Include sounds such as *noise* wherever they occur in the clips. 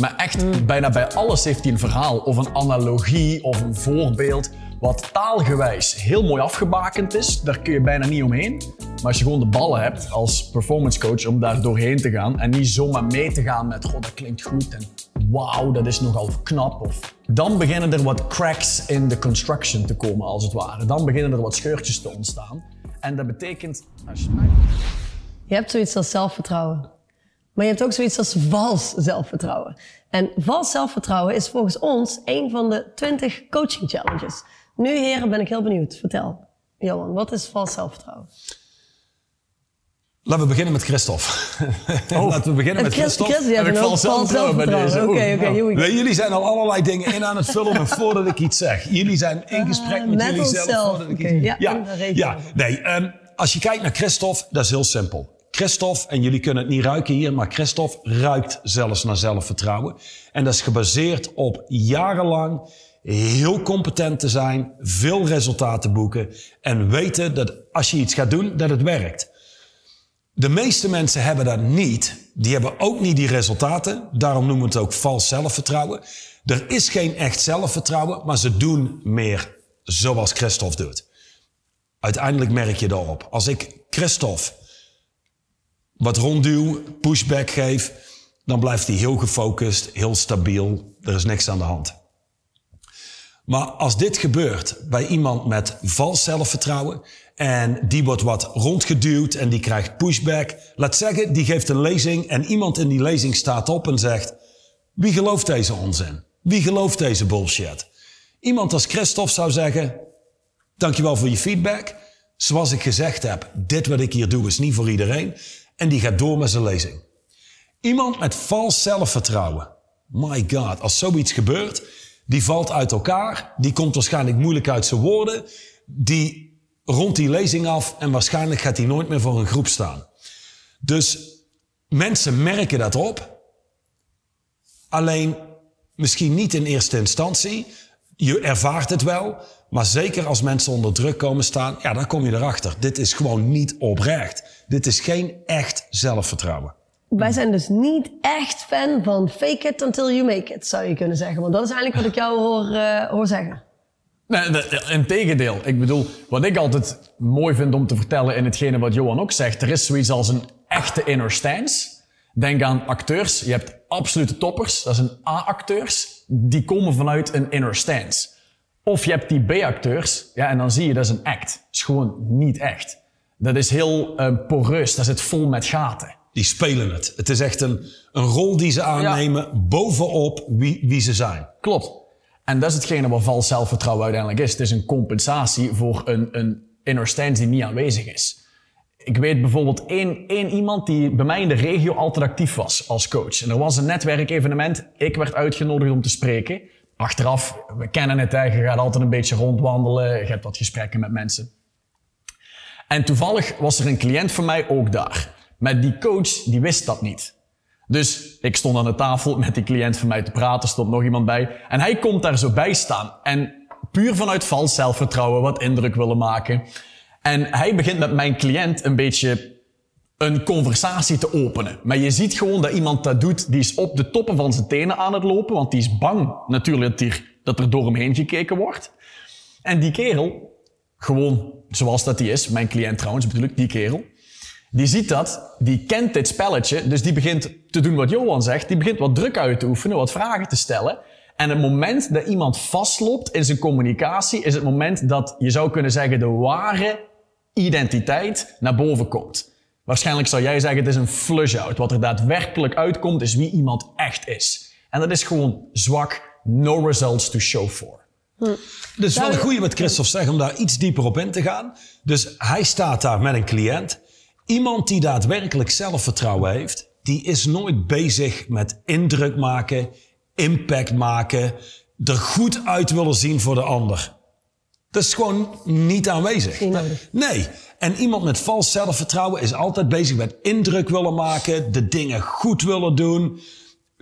Maar echt, bijna bij alles heeft hij een verhaal of een analogie of een voorbeeld. Wat taalgewijs heel mooi afgebakend is, daar kun je bijna niet omheen. Maar als je gewoon de ballen hebt als performance coach om daar doorheen te gaan en niet zomaar mee te gaan met goh, dat klinkt goed en wauw, dat is nogal knap. Of, dan beginnen er wat cracks in de construction te komen, als het ware. Dan beginnen er wat scheurtjes te ontstaan. En dat betekent, Je hebt zoiets als zelfvertrouwen. Maar je hebt ook zoiets als vals zelfvertrouwen. En vals zelfvertrouwen is volgens ons een van de 20 coaching challenges. Nu, heren, ben ik heel benieuwd. Vertel, Johan, wat is vals zelfvertrouwen? Laten we beginnen met Christophe. *laughs* Laten we beginnen met Chris- Christophe. Heb ik vals zelfvertrouwen bij deze? Oké, oké, nou. jullie zijn al allerlei dingen in aan het vullen voordat ik iets zeg. Jullie zijn in gesprek met met jullie zelf. voordat ik iets... ja, ja, ja. Nee, ehm, als je kijkt naar Christophe, dat is heel simpel. Christophe, en jullie kunnen het niet ruiken hier, maar Christophe ruikt zelfs naar zelfvertrouwen. En dat is gebaseerd op jarenlang heel competent te zijn, veel resultaten boeken en weten dat als je iets gaat doen, dat het werkt. De meeste mensen hebben dat niet. Die hebben ook niet die resultaten. Daarom noemen we het ook vals zelfvertrouwen. Er is geen echt zelfvertrouwen, maar ze doen meer zoals Christophe doet. Uiteindelijk merk je daarop. Als ik Christophe wat rondduw, pushback geef, dan blijft hij heel gefocust, heel stabiel. Er is niks aan de hand. Maar als dit gebeurt bij iemand met vals zelfvertrouwen en die wordt wat rondgeduwd en die krijgt pushback, laat zeggen, die geeft een lezing en iemand in die lezing staat op en zegt: Wie gelooft deze onzin? Wie gelooft deze bullshit? Iemand als Christophe zou zeggen: Dankjewel voor je feedback. Zoals ik gezegd heb, dit wat ik hier doe is niet voor iedereen. En die gaat door met zijn lezing. Iemand met vals zelfvertrouwen. My god, als zoiets gebeurt, die valt uit elkaar. Die komt waarschijnlijk moeilijk uit zijn woorden. Die rondt die lezing af en waarschijnlijk gaat hij nooit meer voor een groep staan. Dus mensen merken dat op. Alleen misschien niet in eerste instantie. Je ervaart het wel. Maar zeker als mensen onder druk komen staan, ja, dan kom je erachter. Dit is gewoon niet oprecht. Dit is geen echt zelfvertrouwen. Wij zijn dus niet echt fan van fake it until you make it, zou je kunnen zeggen. Want dat is eigenlijk wat ik jou hoor, eh, hoor zeggen. Nee, de- integendeel. Ik bedoel, wat ik altijd mooi vind om te vertellen in hetgene wat Johan ook zegt, er is zoiets als een echte inner stance. Denk aan acteurs. Je hebt absolute toppers, dat zijn A-acteurs. Die komen vanuit een inner stance. Of je hebt die B-acteurs, ja, en dan zie je dat is een act. Dat is gewoon niet echt. Dat is heel eh, poreus, dat zit vol met gaten. Die spelen het. Het is echt een, een rol die ze aannemen bovenop wie, wie ze zijn. Klopt. En dat is hetgene wat vals zelfvertrouwen uiteindelijk is. Het is een compensatie voor een, een inner stance die niet aanwezig is. Ik weet bijvoorbeeld één, één iemand die bij mij in de regio altijd actief was als coach. En er was een netwerkevenement. Ik werd uitgenodigd om te spreken. Achteraf, we kennen het, hè, je gaat altijd een beetje rondwandelen. Je hebt wat gesprekken met mensen. En toevallig was er een cliënt van mij ook daar. Maar die coach, die wist dat niet. Dus ik stond aan de tafel met die cliënt van mij te praten, stond nog iemand bij. En hij komt daar zo bij staan. En puur vanuit vals zelfvertrouwen wat indruk willen maken. En hij begint met mijn cliënt een beetje een conversatie te openen. Maar je ziet gewoon dat iemand dat doet, die is op de toppen van zijn tenen aan het lopen, want die is bang natuurlijk dat er, door hem heen gekeken wordt. En die kerel, gewoon zoals dat die is, mijn cliënt trouwens ik, die kerel, die ziet dat, die kent dit spelletje, dus die begint te doen wat Johan zegt, die begint wat druk uit te oefenen, wat vragen te stellen. En het moment dat iemand vastloopt in zijn communicatie, is het moment dat je zou kunnen zeggen de ware identiteit naar boven komt. Waarschijnlijk zou jij zeggen, het is een flush-out. Wat er daadwerkelijk uitkomt, is wie iemand echt is. En dat is gewoon zwak, no results to show for. Dus wel een goede wat Christophe zegt om daar iets dieper op in te gaan. Dus hij staat daar met een cliënt. Iemand die daadwerkelijk zelfvertrouwen heeft, die is nooit bezig met indruk maken, impact maken, er goed uit willen zien voor de ander. Dat is gewoon niet aanwezig. Niet nodig. Nee. En iemand met vals zelfvertrouwen is altijd bezig met indruk willen maken, de dingen goed willen doen.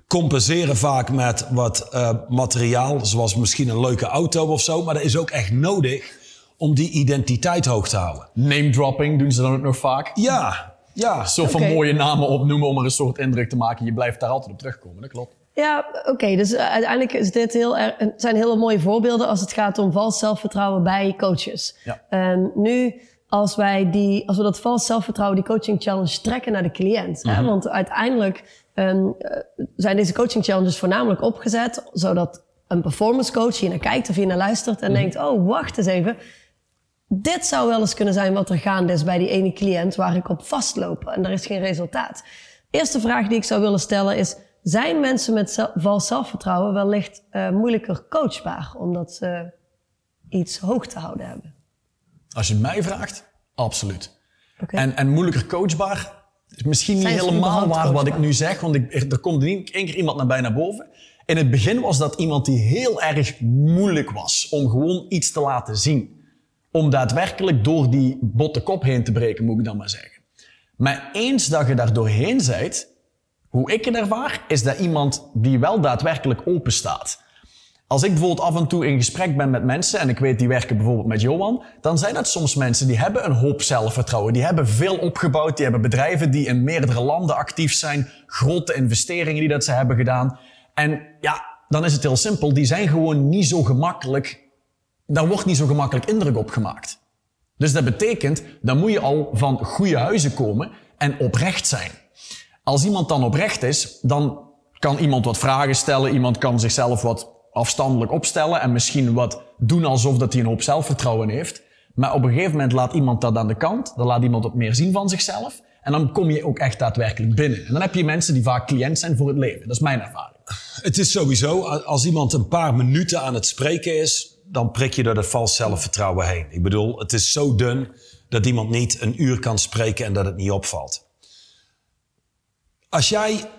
Compenseren vaak met wat eh, materiaal, zoals misschien een leuke auto of zo. Maar dat is ook echt nodig om die identiteit hoog te houden. Name dropping doen ze dan ook nog vaak. Ja, ja. Zo van mooie namen opnoemen om er een soort indruk te maken. Je blijft daar altijd op terugkomen, dat klopt. Ja, oké. dus uh, uiteindelijk is dit heel erg, zijn hele mooie voorbeelden als het gaat om vals zelfvertrouwen bij coaches. Ja. En nu, als wij die, als we dat vals zelfvertrouwen, die coaching challenge trekken naar de cliënt. hè, want uiteindelijk um, zijn deze coaching challenges voornamelijk opgezet zodat een performance coach hier naar kijkt of hier naar luistert en denkt: Oh, wacht eens even. Dit zou wel eens kunnen zijn wat er gaande is bij die ene cliënt waar ik op vastloop en er is geen resultaat. Eerste vraag die ik zou willen stellen is: zijn mensen met vals zelfvertrouwen wellicht uh, moeilijker coachbaar omdat ze iets hoog te houden hebben? Als je het mij vraagt, absoluut. Okay. En, en moeilijker coachbaar is misschien niet helemaal waar wat ik nu zeg, want ik, er, er komt één keer iemand naar bij naar boven. In het begin was dat iemand die heel erg moeilijk was om gewoon iets te laten zien. Om daadwerkelijk door die botte kop heen te breken, moet ik dan maar zeggen. Maar eens dat je daar doorheen bent, hoe ik het ervaar, is dat iemand die wel daadwerkelijk open staat. Als ik bijvoorbeeld af en toe in gesprek ben met mensen, en ik weet die werken bijvoorbeeld met Johan, dan zijn dat soms mensen die hebben een hoop zelfvertrouwen. Die hebben veel opgebouwd, die hebben bedrijven die in meerdere landen actief zijn, grote investeringen die dat ze hebben gedaan. En ja, dan is het heel simpel, die zijn gewoon niet zo gemakkelijk, daar wordt niet zo gemakkelijk indruk op gemaakt. Dus dat betekent, dan moet je al van goede huizen komen en oprecht zijn. Als iemand dan oprecht is, dan kan iemand wat vragen stellen, iemand kan zichzelf wat afstandelijk opstellen en misschien wat doen alsof dat hij een hoop zelfvertrouwen heeft. Maar op een gegeven moment laat iemand dat aan de kant, dan laat iemand wat meer zien van zichzelf en dan kom je ook echt daadwerkelijk binnen. En dan heb je mensen die vaak cliënt zijn voor het leven. Dat is mijn ervaring. Het is sowieso, als iemand een paar minuten aan het spreken is, dan prik je door dat vals zelfvertrouwen heen. Ik bedoel, het is zo dun dat iemand niet een uur kan spreken en dat het niet opvalt. Als jij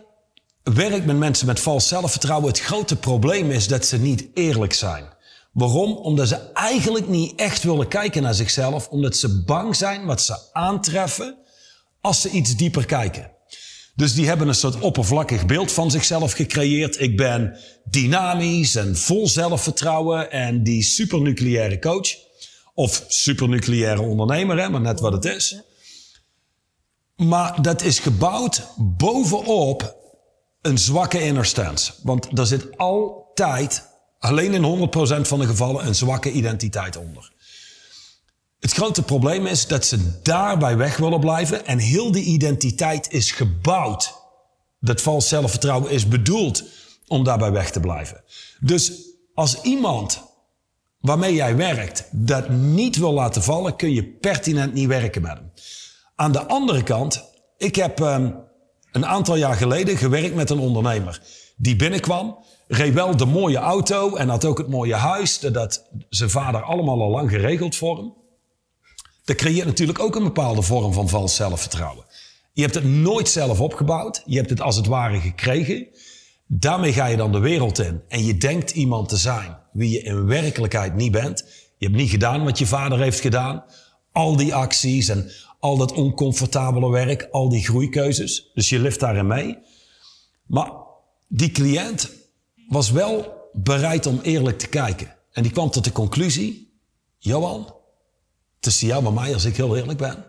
werkt met mensen met vals zelfvertrouwen, het grote probleem is dat ze niet eerlijk zijn. Waarom? Omdat ze eigenlijk niet echt willen kijken naar zichzelf, omdat ze bang zijn wat ze aantreffen als ze iets dieper kijken. Dus die hebben een soort oppervlakkig beeld van zichzelf gecreëerd. Ik ben dynamisch en vol zelfvertrouwen en die supernucleaire coach. Of supernucleaire ondernemer, hè, maar net wat het is. Maar dat is gebouwd bovenop een zwakke inner stance. Want daar zit altijd, alleen in 100% van de gevallen, een zwakke identiteit onder. Het grote probleem is dat ze daarbij weg willen blijven en heel die identiteit is gebouwd. Dat vals zelfvertrouwen is bedoeld om daarbij weg te blijven. Dus als iemand waarmee jij werkt dat niet wil laten vallen, kun je pertinent niet werken met hem. Aan de andere kant, ik heb um, een aantal jaar geleden gewerkt met een ondernemer die binnenkwam, reed wel de mooie auto en had ook het mooie huis, dat zijn vader allemaal al lang geregeld voor hem. Dat creëert natuurlijk ook een bepaalde vorm van vals zelfvertrouwen. Je hebt het nooit zelf opgebouwd. Je hebt het als het ware gekregen. Daarmee ga je dan de wereld in. En je denkt iemand te zijn wie je in werkelijkheid niet bent. Je hebt niet gedaan wat je vader heeft gedaan. Al die acties en al dat oncomfortabele werk, al die groeikeuzes. Dus je lift daarin mee. Maar die cliënt was wel bereid om eerlijk te kijken. En die kwam tot de conclusie: Johan, tussen jou en mij, als ik heel eerlijk ben,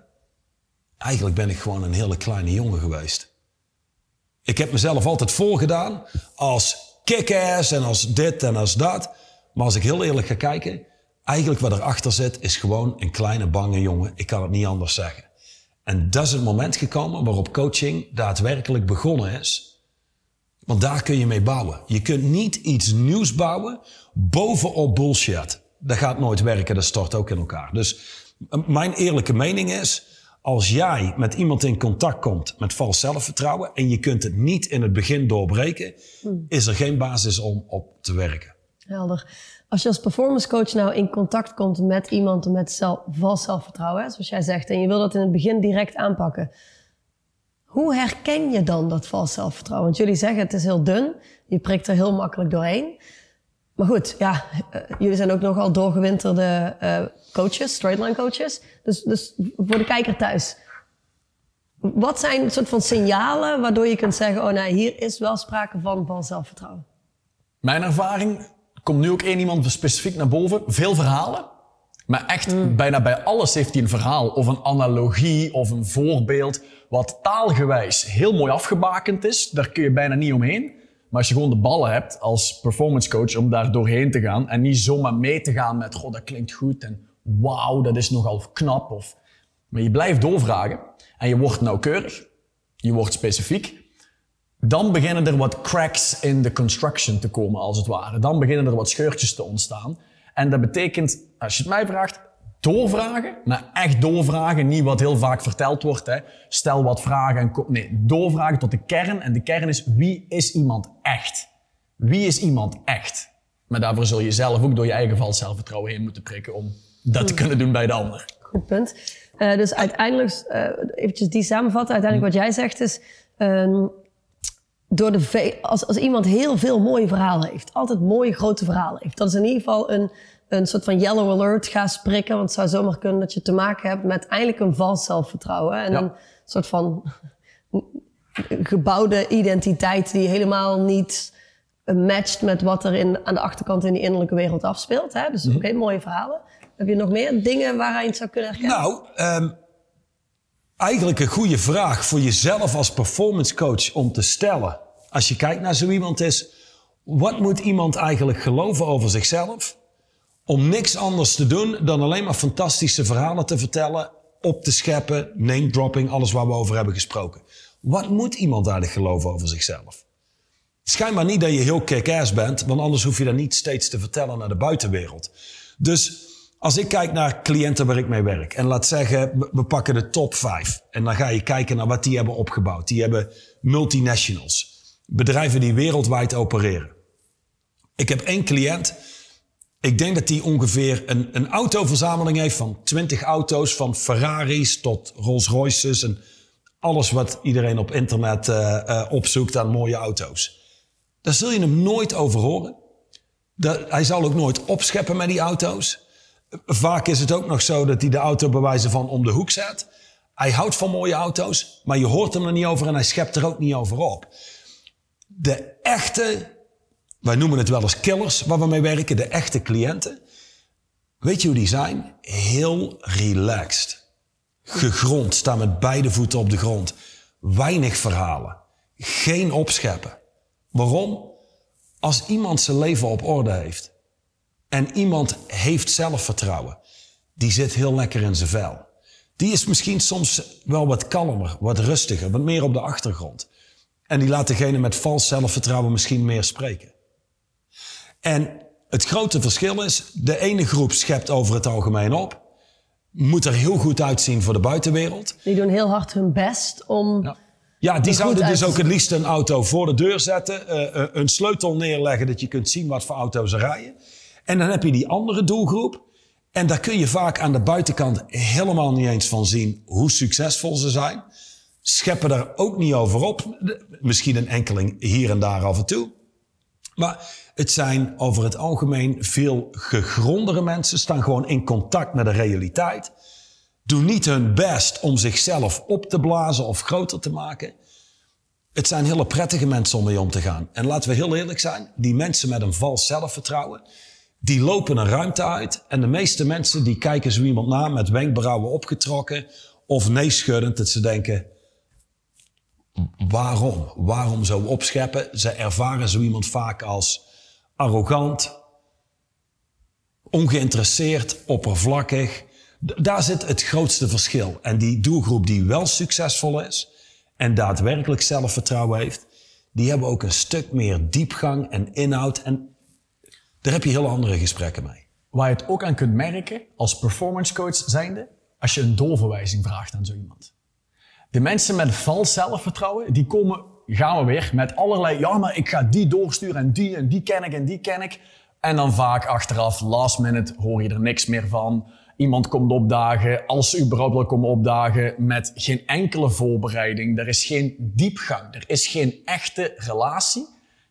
eigenlijk ben ik gewoon een hele kleine jongen geweest. Ik heb mezelf altijd voorgedaan als kick-ass en als dit en als dat. Maar als ik heel eerlijk ga kijken, eigenlijk wat erachter zit, is gewoon een kleine bange jongen. Ik kan het niet anders zeggen. En dat is het moment gekomen waarop coaching daadwerkelijk begonnen is. Want daar kun je mee bouwen. Je kunt niet iets nieuws bouwen bovenop bullshit. Dat gaat nooit werken, dat stort ook in elkaar. Dus mijn eerlijke mening is, als jij met iemand in contact komt met vals zelfvertrouwen en je kunt het niet in het begin doorbreken, hmm. is er geen basis om op te werken. Helder. Als je als performance coach nou in contact komt met iemand met zelf, vals zelfvertrouwen, zoals jij zegt, en je wil dat in het begin direct aanpakken, hoe herken je dan dat vals zelfvertrouwen? Want jullie zeggen het is heel dun, je prikt er heel makkelijk doorheen. Maar goed, ja, uh, jullie zijn ook nogal doorgewinterde uh, coaches, straightline coaches. Dus, dus voor de kijker thuis. Wat zijn soort van signalen waardoor je kunt zeggen: oh nee, hier is wel sprake van, van zelfvertrouwen? Mijn ervaring komt nu ook één iemand specifiek naar boven. Veel verhalen. Maar echt, mm. bijna bij alles heeft hij een verhaal of een analogie of een voorbeeld. Wat taalgewijs heel mooi afgebakend is. Daar kun je bijna niet omheen. Maar als je gewoon de ballen hebt als performance coach om daar doorheen te gaan en niet zomaar mee te gaan met, goh, dat klinkt goed en wauw, dat is nogal knap. Of, maar je blijft doorvragen en je wordt nauwkeurig, je wordt specifiek. Dan beginnen er wat cracks in de construction te komen, als het ware. Dan beginnen er wat scheurtjes te ontstaan. En dat betekent, als je het mij vraagt, doorvragen, maar echt doorvragen, niet wat heel vaak verteld wordt. Hè. Stel wat vragen en nee, doorvragen tot de kern. En de kern is, wie is iemand echt? Wie is iemand echt? Maar daarvoor zul je zelf ook door je eigen vals zelfvertrouwen heen moeten prikken om dat te kunnen doen bij de ander. Goed punt. Uh, dus uiteindelijk, uh, eventjes die samenvatten, uiteindelijk wat jij zegt is, um, door de als, als iemand heel veel mooie verhalen heeft, altijd mooie grote verhalen heeft, dat is in ieder geval een, een soort van yellow alert gaat sprikken. Want het zou zomaar kunnen dat je te maken hebt met eigenlijk een vals zelfvertrouwen. En een soort van gebouwde identiteit die helemaal niet matcht met wat er in, aan de achterkant in die innerlijke wereld afspeelt. Hè? Dus mm oké, mooie verhalen. Heb je nog meer dingen waar je het zou kunnen herkennen? Nou, um, eigenlijk een goede vraag voor jezelf als performance coach om te stellen. Als je kijkt naar zo iemand is, wat moet iemand eigenlijk geloven over zichzelf? om niks anders te doen dan alleen maar fantastische verhalen te vertellen, op te scheppen, name dropping, alles waar we over hebben gesproken. Wat moet iemand eigenlijk geloven over zichzelf? Schijnbaar niet dat je heel kick-ass bent, want anders hoef je dat niet steeds te vertellen naar de buitenwereld. Dus als ik kijk naar cliënten waar ik mee werk en laat zeggen, we pakken de top 5 en dan ga je kijken naar wat die hebben opgebouwd. Die hebben multinationals, bedrijven die wereldwijd opereren. Ik heb één cliënt ik denk dat hij ongeveer een, een autoverzameling heeft van 20 auto's, van Ferraris tot Rolls Royces en alles wat iedereen op internet uh, uh, opzoekt aan mooie auto's. Daar zul je hem nooit over horen. Dat, hij zal ook nooit opscheppen met die auto's. Vaak is het ook nog zo dat hij de auto bewijzen van om de hoek zet. Hij houdt van mooie auto's, maar je hoort hem er niet over en hij schept er ook niet over op. De echte wij noemen het wel eens killers waar we mee werken, de echte cliënten. Weet je hoe die zijn? Heel relaxed. Gegrond, staan met beide voeten op de grond. Weinig verhalen. Geen opscheppen. Waarom? Als iemand zijn leven op orde heeft en iemand heeft zelfvertrouwen, die zit heel lekker in zijn vel. Die is misschien soms wel wat kalmer, wat rustiger, wat meer op de achtergrond. En die laat degene met vals zelfvertrouwen misschien meer spreken. En het grote verschil is, de ene groep schept over het algemeen op. Moet er heel goed uitzien voor de buitenwereld. Die doen heel hard hun best om... Ja. Ja, die zouden dus ook het liefst een auto voor de deur zetten, uh, een sleutel neerleggen dat je kunt zien wat voor auto's er rijden. En dan heb je die andere doelgroep. En daar kun je vaak aan de buitenkant helemaal niet eens van zien hoe succesvol ze zijn. Scheppen daar ook niet over op. Misschien een enkeling hier en daar af en toe. Maar het zijn over het algemeen veel gegrondere mensen, staan gewoon in contact met de realiteit. Doen niet hun best om zichzelf op te blazen of groter te maken. Het zijn hele prettige mensen om mee om te gaan. En laten we heel eerlijk zijn, die mensen met een vals zelfvertrouwen, die lopen een ruimte uit. En de meeste mensen die kijken zo iemand na met wenkbrauwen opgetrokken of nee schuddend, dat ze denken, waarom? Waarom zo opscheppen? Ze ervaren zo iemand vaak als arrogant, ongeïnteresseerd, oppervlakkig. Daar zit het grootste verschil. En die doelgroep die wel succesvol is en daadwerkelijk zelfvertrouwen heeft, die hebben ook een stuk meer diepgang en inhoud. En daar heb je heel andere gesprekken mee. Waar je het ook aan kunt merken als performance coach zijnde, als je een doorverwijzing vraagt aan zo iemand. De mensen met vals zelfvertrouwen, die komen gaan we weer met allerlei, ja, maar ik ga die doorsturen en die en die ken ik en die ken ik. En dan vaak achteraf, last minute, hoor je er niks meer van. Iemand komt opdagen, als ze überhaupt wil komen opdagen, met geen enkele voorbereiding. Er is geen diepgang, er is geen echte relatie.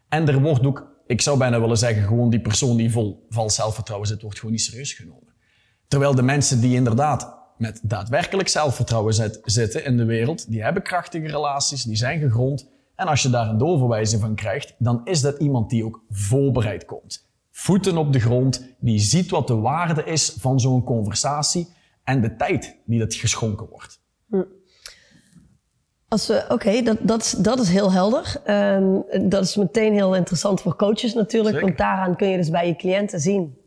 En er wordt ook, ik zou bijna willen zeggen, gewoon die persoon die vol vals zelfvertrouwen zit, wordt gewoon niet serieus genomen. Terwijl de mensen die inderdaad met daadwerkelijk zelfvertrouwen zitten in de wereld, die hebben krachtige relaties, die zijn gegrond, en als je daar een doorverwijzing van krijgt, dan is dat iemand die ook voorbereid komt. Voeten op de grond, die ziet wat de waarde is van zo'n conversatie en de tijd die dat geschonken wordt. Als we, oké, dat, dat, is- dat is heel helder. Ehm, dat is meteen heel interessant voor coaches natuurlijk. Zeker. Want daaraan kun je dus bij je cliënten zien.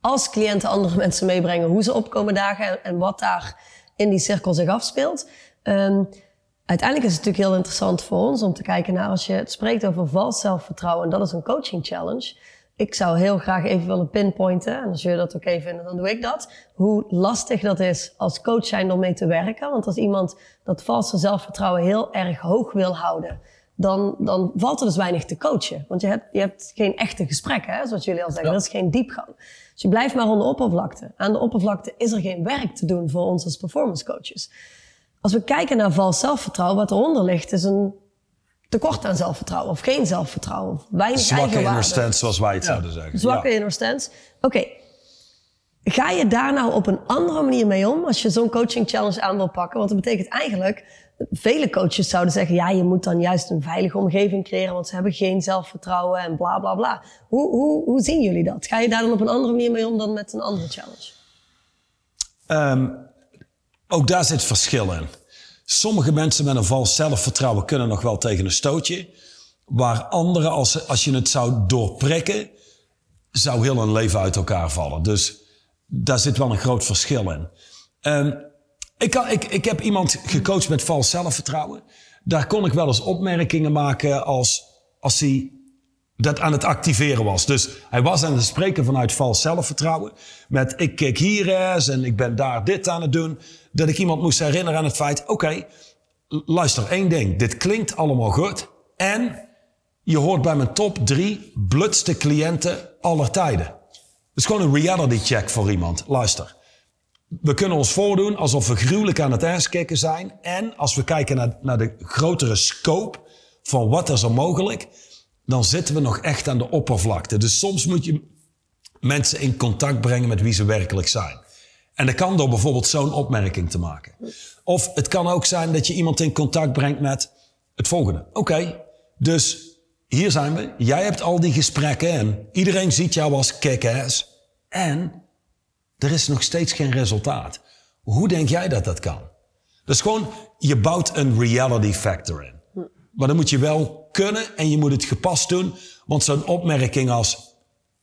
Als cliënten andere mensen meebrengen, hoe ze opkomen dagen en, en wat daar in die cirkel zich afspeelt. Ehm, uiteindelijk is het natuurlijk heel interessant voor ons om te kijken naar als je het spreekt over vals zelfvertrouwen. En dat is een coaching challenge. Ik zou heel graag even willen pinpointen, en als jullie dat oké vinden, dan doe ik dat. Hoe lastig dat is als coach zijn om mee te werken. Want als iemand dat valse zelfvertrouwen heel erg hoog wil houden, dan, dan valt er dus weinig te coachen. Want je hebt, je hebt geen echte gesprekken, hè, zoals jullie al zeggen. Ja. Dat is geen diepgang. Dus je blijft maar aan de oppervlakte. Aan de oppervlakte is er geen werk te doen voor ons als performance coaches. Als we kijken naar vals zelfvertrouwen, wat eronder ligt, is een tekort aan zelfvertrouwen of geen zelfvertrouwen. Weinig Zwakke inner stance, zoals wij het zouden zeggen. Zwakke Ja. inner stance. Oké. Ga je daar nou op een andere manier mee om als je zo'n coaching challenge aan wil pakken? Want dat betekent eigenlijk, vele coaches zouden zeggen, ja, je moet dan juist een veilige omgeving creëren, want ze hebben geen zelfvertrouwen en bla bla bla. Hoe, hoe, hoe zien jullie dat? Ga je daar dan op een andere manier mee om dan met een andere challenge? Ehm, ook daar zit verschil in. Sommige mensen met een vals zelfvertrouwen kunnen nog wel tegen een stootje. Waar anderen, als, als je het zou doorprikken, zou heel hun leven uit elkaar vallen. Dus daar zit wel een groot verschil in. Ehm, ik, kan, ik, ik heb iemand gecoacht met vals zelfvertrouwen. Daar kon ik wel eens opmerkingen maken als, als hij dat aan het activeren was. Dus hij was aan het spreken vanuit vals zelfvertrouwen. Met ik kijk hier eens en ik ben daar dit aan het doen. Dat ik iemand moest herinneren aan het feit, oké, luister, één ding. Dit klinkt allemaal goed. En je hoort bij mijn top drie blutste cliënten aller tijden. Het is gewoon een reality check voor iemand. Luister. We kunnen ons voordoen alsof we gruwelijk aan het ijskikken zijn. En als we kijken naar, naar de grotere scope van wat is er mogelijk, dan zitten we nog echt aan de oppervlakte. Dus soms moet je mensen in contact brengen met wie ze werkelijk zijn. En dat kan door bijvoorbeeld zo'n opmerking te maken. Of het kan ook zijn dat je iemand in contact brengt met het volgende. Oké, dus hier zijn we. Jij hebt al die gesprekken en iedereen ziet jou als kick-ass. En er is nog steeds geen resultaat. Hoe denk jij dat dat kan? Dus gewoon, je bouwt een reality factor in. Maar dan moet je wel kunnen en je moet het gepast doen. Want zo'n opmerking als,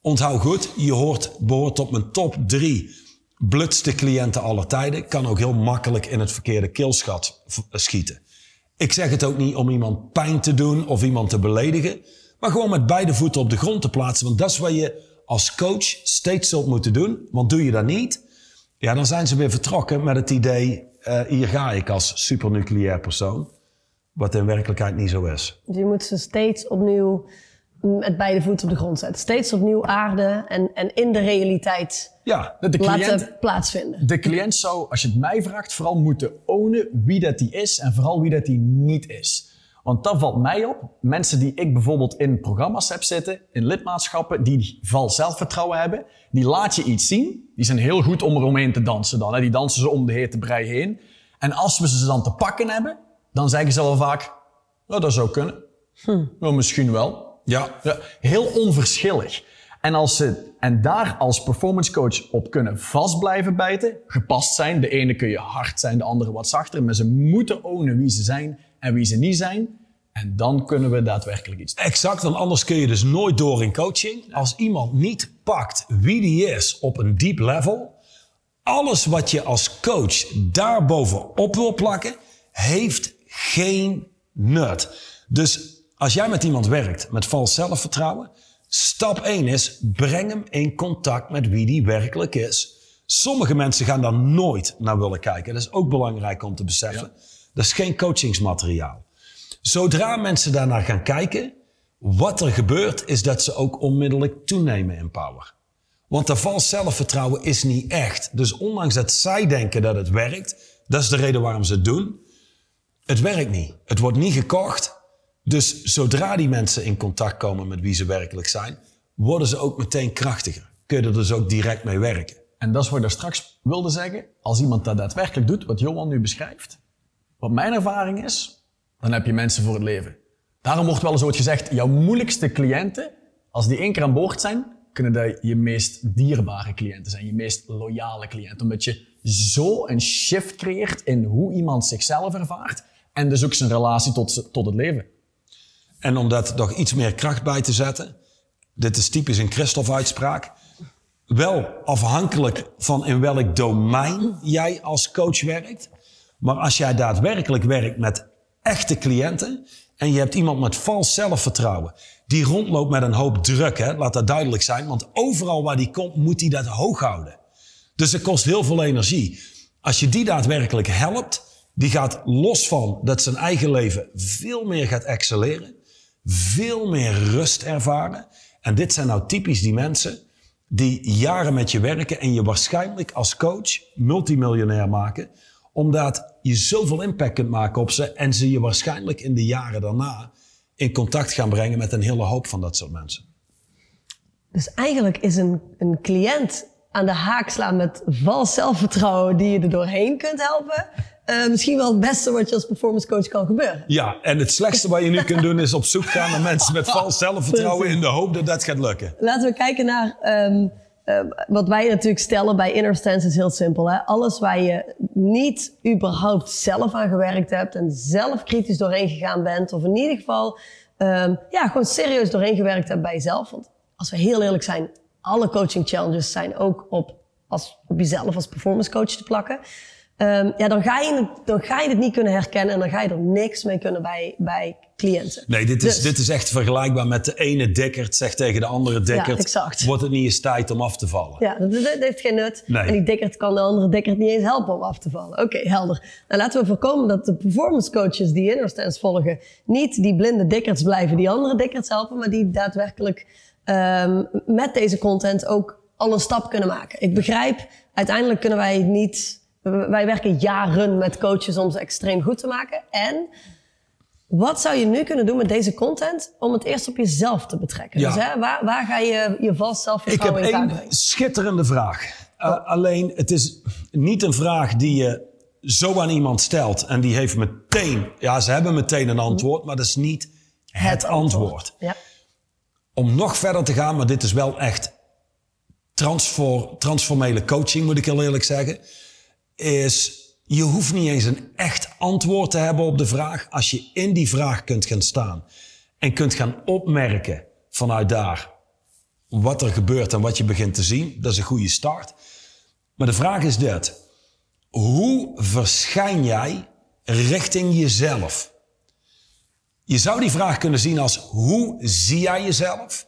onthoud goed, je hoort, behoort tot mijn top drie blutste cliënten aller tijden. Kan ook heel makkelijk in het verkeerde keelschat schieten. Ik zeg het ook niet om iemand pijn te doen of iemand te beledigen. Maar gewoon met beide voeten op de grond te plaatsen. Want dat is wat je als coach steeds zult moeten doen. Want doe je dat niet, ja, dan zijn ze weer vertrokken met het idee... eh, hier ga ik als supernucleair persoon. Wat in werkelijkheid niet zo is. Dus je moet ze steeds opnieuw met beide voeten op de grond zetten. Steeds opnieuw aarden en, en in de realiteit Ja, De, de cliënt, laten plaatsvinden. de cliënt zou, als je het mij vraagt, vooral moeten ownen wie dat die is en vooral wie dat die niet is. Want dat valt mij op. Mensen die ik bijvoorbeeld in programma's heb zitten, in lidmaatschappen, die vals zelfvertrouwen hebben, die laat je iets zien. Die zijn heel goed om eromheen te dansen dan. Hè. Die dansen ze om de hete brei heen. En als we ze dan te pakken hebben, dan zeggen ze wel vaak, nou, dat zou kunnen. Ja, misschien wel. ja. Ja, heel onverschillig. En, als ze, en daar als performance coach op kunnen vast blijven bijten, gepast zijn. De ene kun je hard zijn, de andere wat zachter. Maar ze moeten ownen wie ze zijn en wie ze niet zijn. En dan kunnen we daadwerkelijk iets doen. Exact, want anders kun je dus nooit door in coaching. Als iemand niet pakt wie die is op een diep level, alles wat je als coach daarbovenop wil plakken, heeft geen nut. Dus als jij met iemand werkt met vals zelfvertrouwen, stap 1 is breng hem in contact met wie die werkelijk is. Sommige mensen gaan daar nooit naar willen kijken. Dat is ook belangrijk om te beseffen. Dat is geen coachingsmateriaal. Zodra mensen daarnaar gaan kijken, wat er gebeurt, is dat ze ook onmiddellijk toenemen in power. Want dat vals zelfvertrouwen is niet echt. Dus ondanks dat zij denken dat het werkt, dat is de reden waarom ze het doen, het werkt niet. Het wordt niet gekocht. Dus zodra die mensen in contact komen met wie ze werkelijk zijn, worden ze ook meteen krachtiger. Kun je er dus ook direct mee werken. En dat is wat ik daar straks wilde zeggen. Als iemand dat daadwerkelijk doet, wat Johan nu beschrijft, wat mijn ervaring is, dan heb je mensen voor het leven. Daarom wordt wel eens ooit gezegd, jouw moeilijkste cliënten, als die één keer aan boord zijn, kunnen dat je meest dierbare cliënten zijn, je meest loyale cliënten. Omdat je zo een shift creëert in hoe iemand zichzelf ervaart En dus ook zijn relatie tot, tot het leven. En om daar nog iets meer kracht bij te zetten. Dit is typisch een Christophe-uitspraak. Wel afhankelijk van in welk domein jij als coach werkt. Maar als jij daadwerkelijk werkt met echte cliënten. En je hebt iemand met vals zelfvertrouwen. Die rondloopt met een hoop druk. Hè? Laat dat duidelijk zijn. Want overal waar die komt, moet hij dat hoog houden. Dus het kost heel veel energie. Als je die daadwerkelijk helpt. Die gaat los van dat zijn eigen leven veel meer gaat excelleren. Veel meer rust ervaren. En dit zijn nou typisch die mensen die jaren met je werken en je waarschijnlijk als coach multimiljonair maken, omdat je zoveel impact kunt maken op ze en ze je waarschijnlijk in de jaren daarna in contact gaan brengen met een hele hoop van dat soort mensen. Dus eigenlijk is een, een cliënt aan de haak slaan met vals zelfvertrouwen die je er doorheen kunt helpen. Uh, misschien wel het beste wat je als performance coach kan gebeuren. Ja, en het slechtste wat je nu kunt doen is op zoek gaan naar mensen met *laughs* vals zelfvertrouwen in de hoop dat dat gaat lukken. Laten we kijken naar um, uh, wat wij natuurlijk stellen bij Inner Stance is heel simpel. Hè? Alles waar je niet überhaupt zelf aan gewerkt hebt en zelf kritisch doorheen gegaan bent, of in ieder geval um, ja, gewoon serieus doorheen gewerkt hebt bij jezelf. Want als we heel eerlijk zijn, alle coaching challenges zijn ook op, als, op jezelf als performance coach te plakken. Um, ja, dan ga, je, dan ga je het niet kunnen herkennen en dan ga je er niks mee kunnen bij, bij cliënten. Nee, dit is, dus, dit is echt vergelijkbaar met de ene dikkerd zegt tegen de andere dikkerd... Ja, exact. Wordt het niet eens tijd om af te vallen? Ja, dat, dat heeft geen nut. Nee. En die dikkerd kan de andere dikkerd niet eens helpen om af te vallen. Oké, okay, helder. Nou, laten we voorkomen dat de performance coaches die inner stance volgen... niet die blinde dikkerds blijven die andere dikkerds helpen... maar die daadwerkelijk um, met deze content ook al een stap kunnen maken. Ik begrijp, uiteindelijk kunnen wij niet wij werken jaren met coaches om ze extreem goed te maken. En wat zou je nu kunnen doen met deze content om het eerst op jezelf te betrekken? Ja. Dus hè, waar, waar ga je je vast zelfvertrouwen in Ik heb een schitterende vraag. Uh, alleen, het is niet een vraag die je zo aan iemand stelt en die heeft meteen, ja, ze hebben meteen een antwoord, maar dat is niet het, het antwoord. antwoord. Ja. Om nog verder te gaan, maar dit is wel echt transfor, transformele coaching, moet ik heel eerlijk zeggen is je hoeft niet eens een echt antwoord te hebben op de vraag. Als je in die vraag kunt gaan staan en kunt gaan opmerken vanuit daar wat er gebeurt en wat je begint te zien, dat is een goede start. Maar de vraag is dit. Hoe verschijn jij richting jezelf? Je zou die vraag kunnen zien als hoe zie jij jezelf?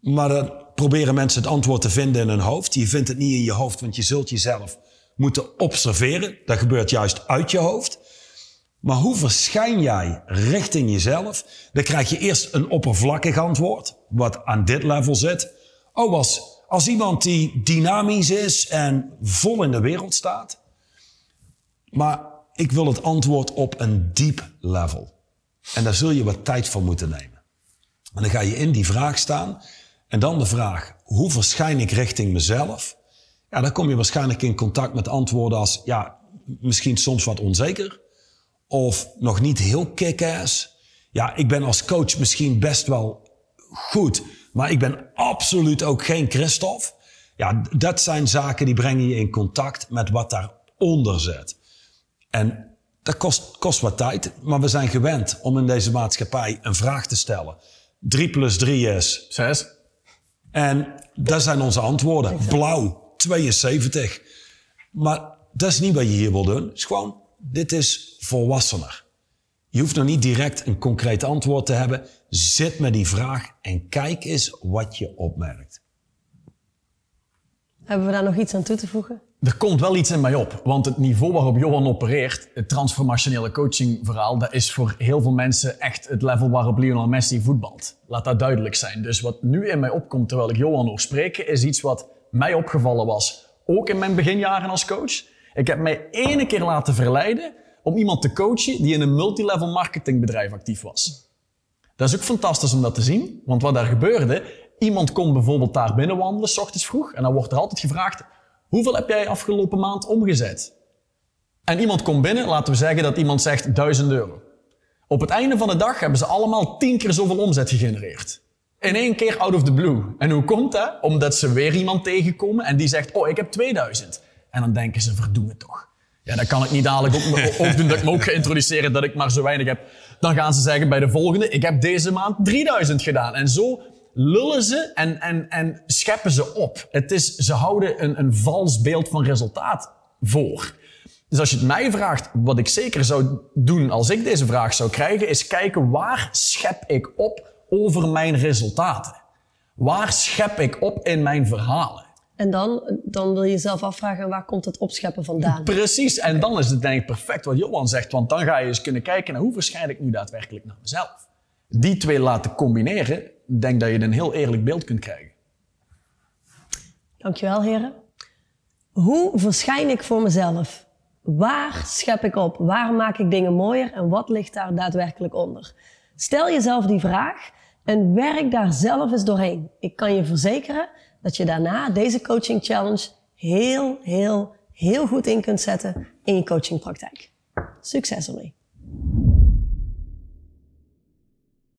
Maar dan proberen mensen het antwoord te vinden in hun hoofd. Je vindt het niet in je hoofd, want je zult jezelf moeten observeren. Dat gebeurt juist uit je hoofd. Maar hoe verschijn jij richting jezelf? Dan krijg je eerst een oppervlakkig antwoord, wat aan dit level zit. Oh, als, als iemand die dynamisch is en vol in de wereld staat. Maar ik wil het antwoord op een diep level. En daar zul je wat tijd voor moeten nemen. En dan ga je in die vraag staan. En dan de vraag, hoe verschijn ik richting mezelf? Ja, dan kom je waarschijnlijk in contact met antwoorden als, ja, misschien soms wat onzeker. Of nog niet heel kick-ass. Ja, ik ben als coach misschien best wel goed, maar ik ben absoluut ook geen Christophe. Ja, dat zijn zaken die brengen je in contact met wat daaronder zit. En dat kost, kost wat tijd, maar we zijn gewend om in deze maatschappij een vraag te stellen. 3 plus 3 is... 6. En dat zijn onze antwoorden. Blauw. 72. Maar dat is niet wat je hier wil doen. Het is gewoon, dit is volwassener. Je hoeft nog niet direct een concreet antwoord te hebben. Zit met die vraag en kijk eens wat je opmerkt. Hebben we daar nog iets aan toe te voegen? Er komt wel iets in mij op, want het niveau waarop Johan opereert, het transformationele coachingverhaal, dat is voor heel veel mensen echt het level waarop Lionel Messi voetbalt. Laat dat duidelijk zijn. Dus wat nu in mij opkomt terwijl ik Johan hoor spreken, is iets wat mij opgevallen was, ook in mijn beginjaren als coach. Ik heb mij ene keer laten verleiden om iemand te coachen die in een multilevel marketingbedrijf actief was. Dat is ook fantastisch om dat te zien, want wat daar gebeurde, iemand komt bijvoorbeeld daar binnenwandelen, s ochtends vroeg, en dan wordt er altijd gevraagd, hoeveel heb jij afgelopen maand omgezet? En iemand komt binnen, laten we zeggen dat iemand zegt 1000 euro. Op het einde van de dag hebben ze allemaal tien keer zoveel omzet gegenereerd. In één keer out of the blue. En hoe komt dat? Omdat ze weer iemand tegenkomen en die zegt, oh, ik heb 2000. En dan denken ze, verdoe het toch. Ja, dan kan ik niet dadelijk ook, ook doen dat ik me ook ga introduceren dat ik maar zo weinig heb. Dan gaan ze zeggen bij de volgende, ik heb deze maand 3000 gedaan. En zo lullen ze en, en, en scheppen ze op. Het is, ze houden een, een vals beeld van resultaat voor. Dus als je het mij vraagt, wat ik zeker zou doen als ik deze vraag zou krijgen, is kijken waar schep ik op over mijn resultaten? Waar schep ik op in mijn verhalen? En dan, dan wil je jezelf afvragen, waar komt het opscheppen vandaan? Precies, en dan is het denk ik perfect wat Johan zegt, want dan ga je eens kunnen kijken naar hoe verschijn ik nu daadwerkelijk naar mezelf. Die twee laten combineren, denk dat je een heel eerlijk beeld kunt krijgen. Dankjewel, heren. Hoe verschijn ik voor mezelf? Waar schep ik op? Waar maak ik dingen mooier en wat ligt daar daadwerkelijk onder? Stel jezelf die vraag en werk daar zelf eens doorheen. Ik kan je verzekeren dat je daarna deze coaching challenge heel, heel, heel goed in kunt zetten in je coachingpraktijk. Succes ermee!